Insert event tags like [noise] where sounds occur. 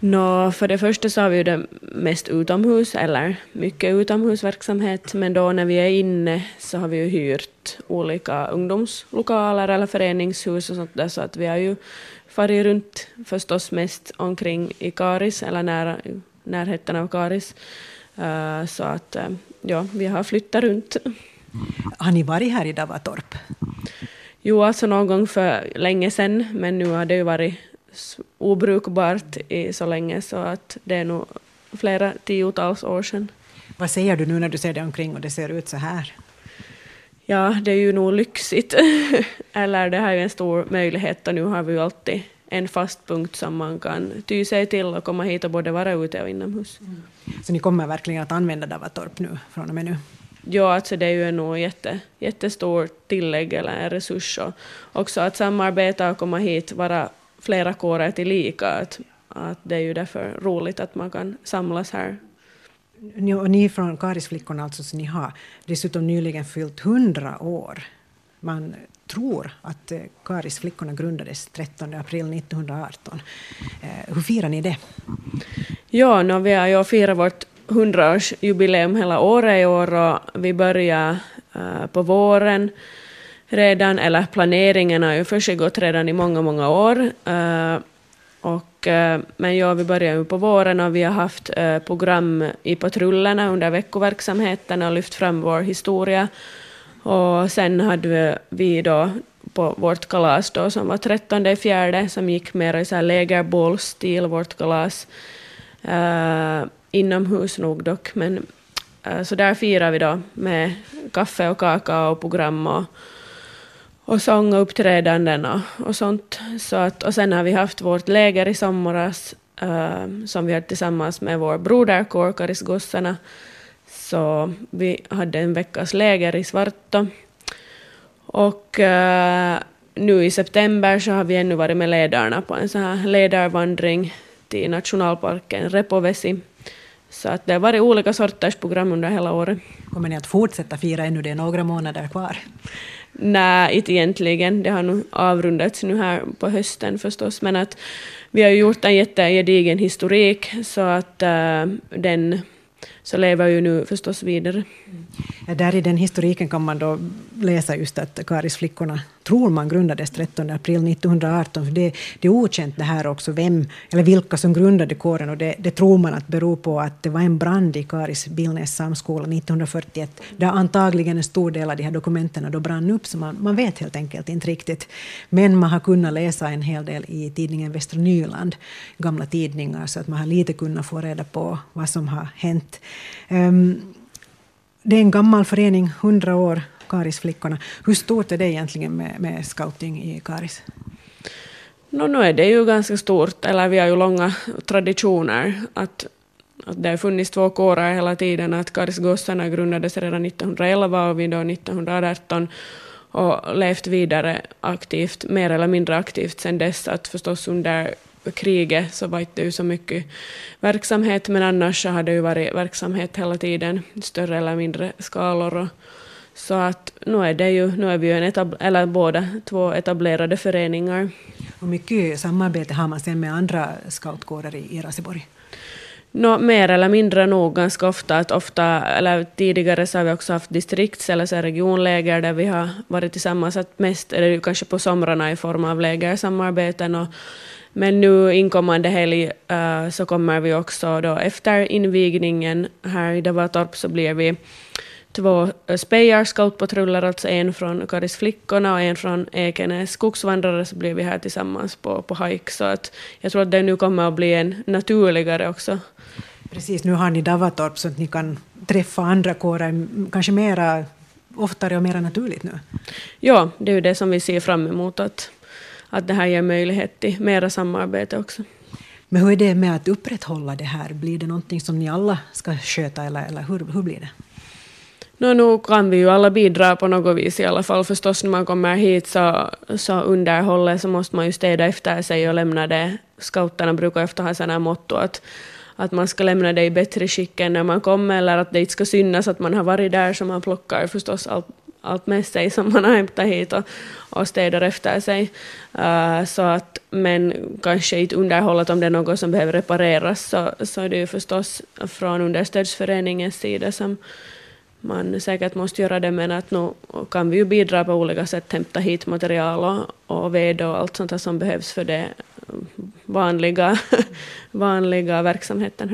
Nå, för det första så har vi ju det mest utomhus, eller mycket utomhusverksamhet, men då när vi är inne så har vi ju hyrt olika ungdomslokaler eller föreningshus och sånt där, så att vi har ju farit runt förstås mest omkring i Karis, eller nära, närheten av Karis. Uh, så att uh, ja, vi har flyttat runt. Har ni varit här i Davatorp? Jo, alltså någon gång för länge sedan, men nu har det ju varit obrukbart i så länge så att det är nog flera tiotals år sedan. Vad säger du nu när du ser dig omkring och det ser ut så här? Ja, det är ju nog lyxigt. [laughs] Eller det här är en stor möjlighet och nu har vi ju alltid en fast punkt som man kan ty sig till och komma hit och både vara ute och inomhus. Mm. Så ni kommer verkligen att använda Davatorp nu, från och med nu? Ja, alltså det är ju nog jätte, jättestor tillägg eller en resurs och också att samarbeta och komma hit, vara flera kårer till lika. Att, att det är ju därför roligt att man kan samlas här. Ni, och ni från Karisflickorna, alltså, så ni har dessutom nyligen fyllt hundra år. Man tror att eh, Karisflickorna grundades 13 april 1918. Eh, hur firar ni det? Ja, no, vi har ju firat vårt hundraårsjubileum hela året i år och vi börjar uh, på våren redan, eller planeringen har ju försiggått redan i många, många år. Uh, och, uh, men ja, vi börjar ju på våren och vi har haft uh, program i patrullerna under veckoverksamheten och lyft fram vår historia. Och sen hade vi då på vårt kalas då som var 13 fjärde som gick mer i så här vårt kalas. Uh, inomhus nog dock, men uh, så där firar vi då med kaffe och kaka och program och och sång och uppträdanden och, och sånt. Så att, och sen har vi haft vårt läger i somras uh, som vi hade tillsammans med vår broderkår Karisgossarna. Så vi hade en veckas läger i Svarto. Och uh, nu i september så har vi ännu varit med ledarna på en sån här ledarvandring till nationalparken Repovesi. Så att det har varit olika sorters program under hela året. Kommer ni att fortsätta fira ännu? Det är några månader kvar. Nej, inte egentligen. Det har nog avrundats nu här på hösten förstås. Men att vi har gjort en jättegedigen historik så att uh, den så lever ju nu förstås vidare. Ja, där i den historiken kan man då läsa just att Karisflickorna tror man grundades 13 april 1918. För det, det, är okänt det här också, vem eller vilka som grundade kåren. Och det, det tror man att beror på att det var en brand i Karis Billnäs samskola 1941, där antagligen en stor del av de här dokumenten då brann upp, så man, man vet helt enkelt inte riktigt. Men man har kunnat läsa en hel del i tidningen Västra Nyland, gamla tidningar, så att man har lite kunnat få reda på vad som har hänt. Um, det är en gammal förening, 100 år, Karisflickorna. Hur stort är det egentligen med, med scouting i Karis? No, nu är det ju ganska stort, eller vi har ju långa traditioner. Att, att det har funnits två kårer hela tiden, att Karisgossarna grundades redan 1911 och vi då 1918 och levt vidare aktivt, mer eller mindre aktivt sedan dess. Att förstås under kriget så var det ju så mycket verksamhet, men annars så har det ju varit verksamhet hela tiden, större eller mindre skalor. Och, så att nu är, det ju, nu är vi ju en etab eller båda två etablerade föreningar. Hur mycket samarbete har man sen med andra scoutkårer i, i Raseborg? No, mer eller mindre nog ganska ofta. Att ofta eller tidigare så har vi också haft distrikts eller så regionläger där vi har varit tillsammans. Att mest är det ju kanske på somrarna i form av lägersamarbeten. Och, men nu inkommande helg uh, så kommer vi också då efter invigningen här i Davatorp så blir vi två Spejar scoutpatruller, alltså en från Karis flickorna och en från Ekenäs skogsvandrare, så blir vi här tillsammans på, på hike. Så att jag tror att det nu kommer att bli en naturligare också. Precis, nu har ni Davatorp så att ni kan träffa andra kårer kanske mera oftare och mera naturligt nu. Ja, det är ju det som vi ser fram emot, att, att det här ger möjlighet till mera samarbete också. Men hur är det med att upprätthålla det här? Blir det någonting som ni alla ska sköta eller, eller hur, hur blir det? No, nu kan vi ju alla bidra på något vis i alla fall. Förstås när man kommer hit så, så underhållet så måste man ju städa efter sig och lämna det. Scouterna brukar ofta ha sådana motto att, att man ska lämna det i bättre skick än när man kommer eller att det inte ska synas att man har varit där så man plockar förstås allt, allt med sig som man har hämtat hit och, och städar efter sig. Uh, så att, men kanske inte underhållet om det är något som behöver repareras så, så är det ju förstås från understödsföreningens sida som man säkert måste göra det, men att nu kan vi ju bidra på olika sätt, hämta hit material och, och ved och allt sånt som behövs för det vanliga, [laughs] vanliga verksamheten.